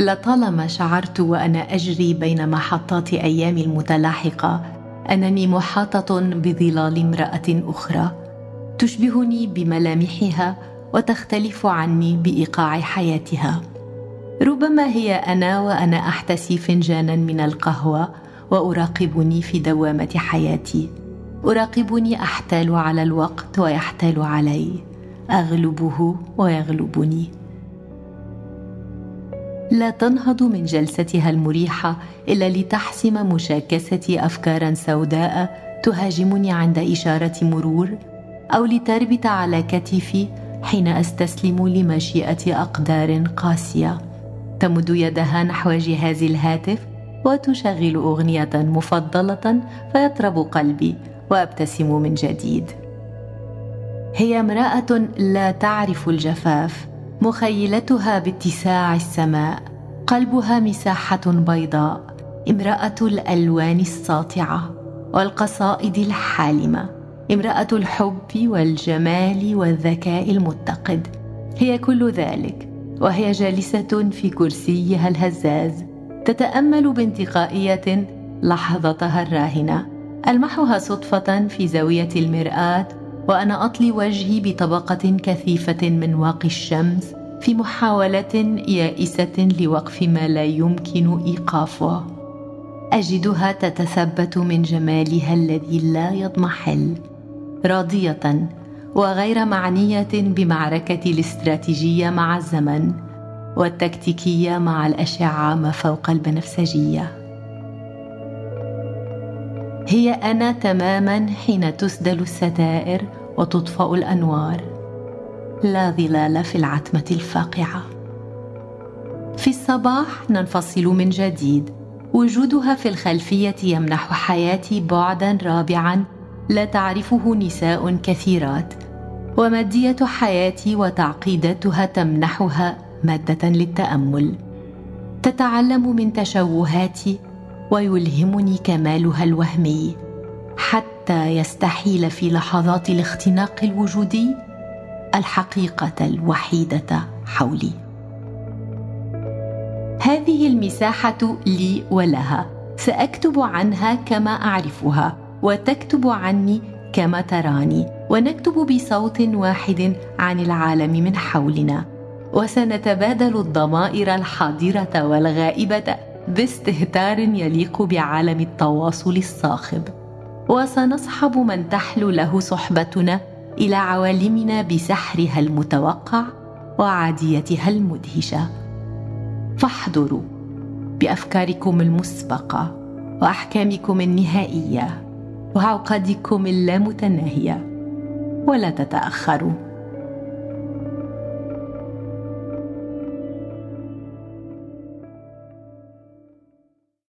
لطالما شعرت وأنا أجري بين محطات ايامي المتلاحقة انني محاطة بظلال امرأة أخرى. تشبهني بملامحها وتختلف عني بإيقاع حياتها. ربما هي أنا وأنا أحتسي فنجانا من القهوة وأراقبني في دوامة حياتي. أراقبني أحتال على الوقت ويحتال علي. أغلبه ويغلبني. لا تنهض من جلستها المريحة إلا لتحسم مشاكسة افكارا سوداء تهاجمني عند إشارة مرور أو لتربت على كتفي حين أستسلم لمشيئة أقدار قاسية. تمد يدها نحو جهاز الهاتف وتشغل أغنية مفضلة فيطرب قلبي وأبتسم من جديد. هي امرأة لا تعرف الجفاف. مخيلتها باتساع السماء قلبها مساحة بيضاء امرأة الألوان الساطعة والقصائد الحالمة امرأة الحب والجمال والذكاء المتقد. هي كل ذلك وهي جالسة في كرسيها الهزاز تتأمل بانتقائية لحظتها الراهنة. ألمحها صدفة في زاوية المرآة وأنا أطلي وجهي بطبقة كثيفة من واقي الشمس في محاولة يائسة لوقف ما لا يمكن إيقافه. أجدها تتثبت من جمالها الذي لا يضمحل. راضية وغير معنية بمعركة الاستراتيجية مع الزمن والتكتيكية مع الأشعة ما فوق البنفسجية. هي أنا تماما حين تسدل الستائر وتطفأ الأنوار. لا ظلال في العتمة الفاقعة. في الصباح ننفصل من جديد. وجودها في الخلفية يمنح حياتي بعدا رابعا لا تعرفه نساء كثيرات. ومادية حياتي وتعقيداتها تمنحها مادة للتأمل. تتعلم من تشوهاتي ويلهمني كمالها الوهمي حتى يستحيل في لحظات الاختناق الوجودي الحقيقة الوحيدة حولي. هذه المساحة لي ولها سأكتب عنها كما أعرفها وتكتب عني كما تراني ونكتب بصوت واحد عن العالم من حولنا وسنتبادل الضمائر الحاضرة والغائبة باستهتار يليق بعالم التواصل الصاخب. وسنصحب من تحلو له صحبتنا إلى عوالمنا بسحرها المتوقع وعاديتها المدهشة. فاحضروا بأفكاركم المسبقة وأحكامكم النهائية وعقدكم اللامتناهية. ولا تتأخروا.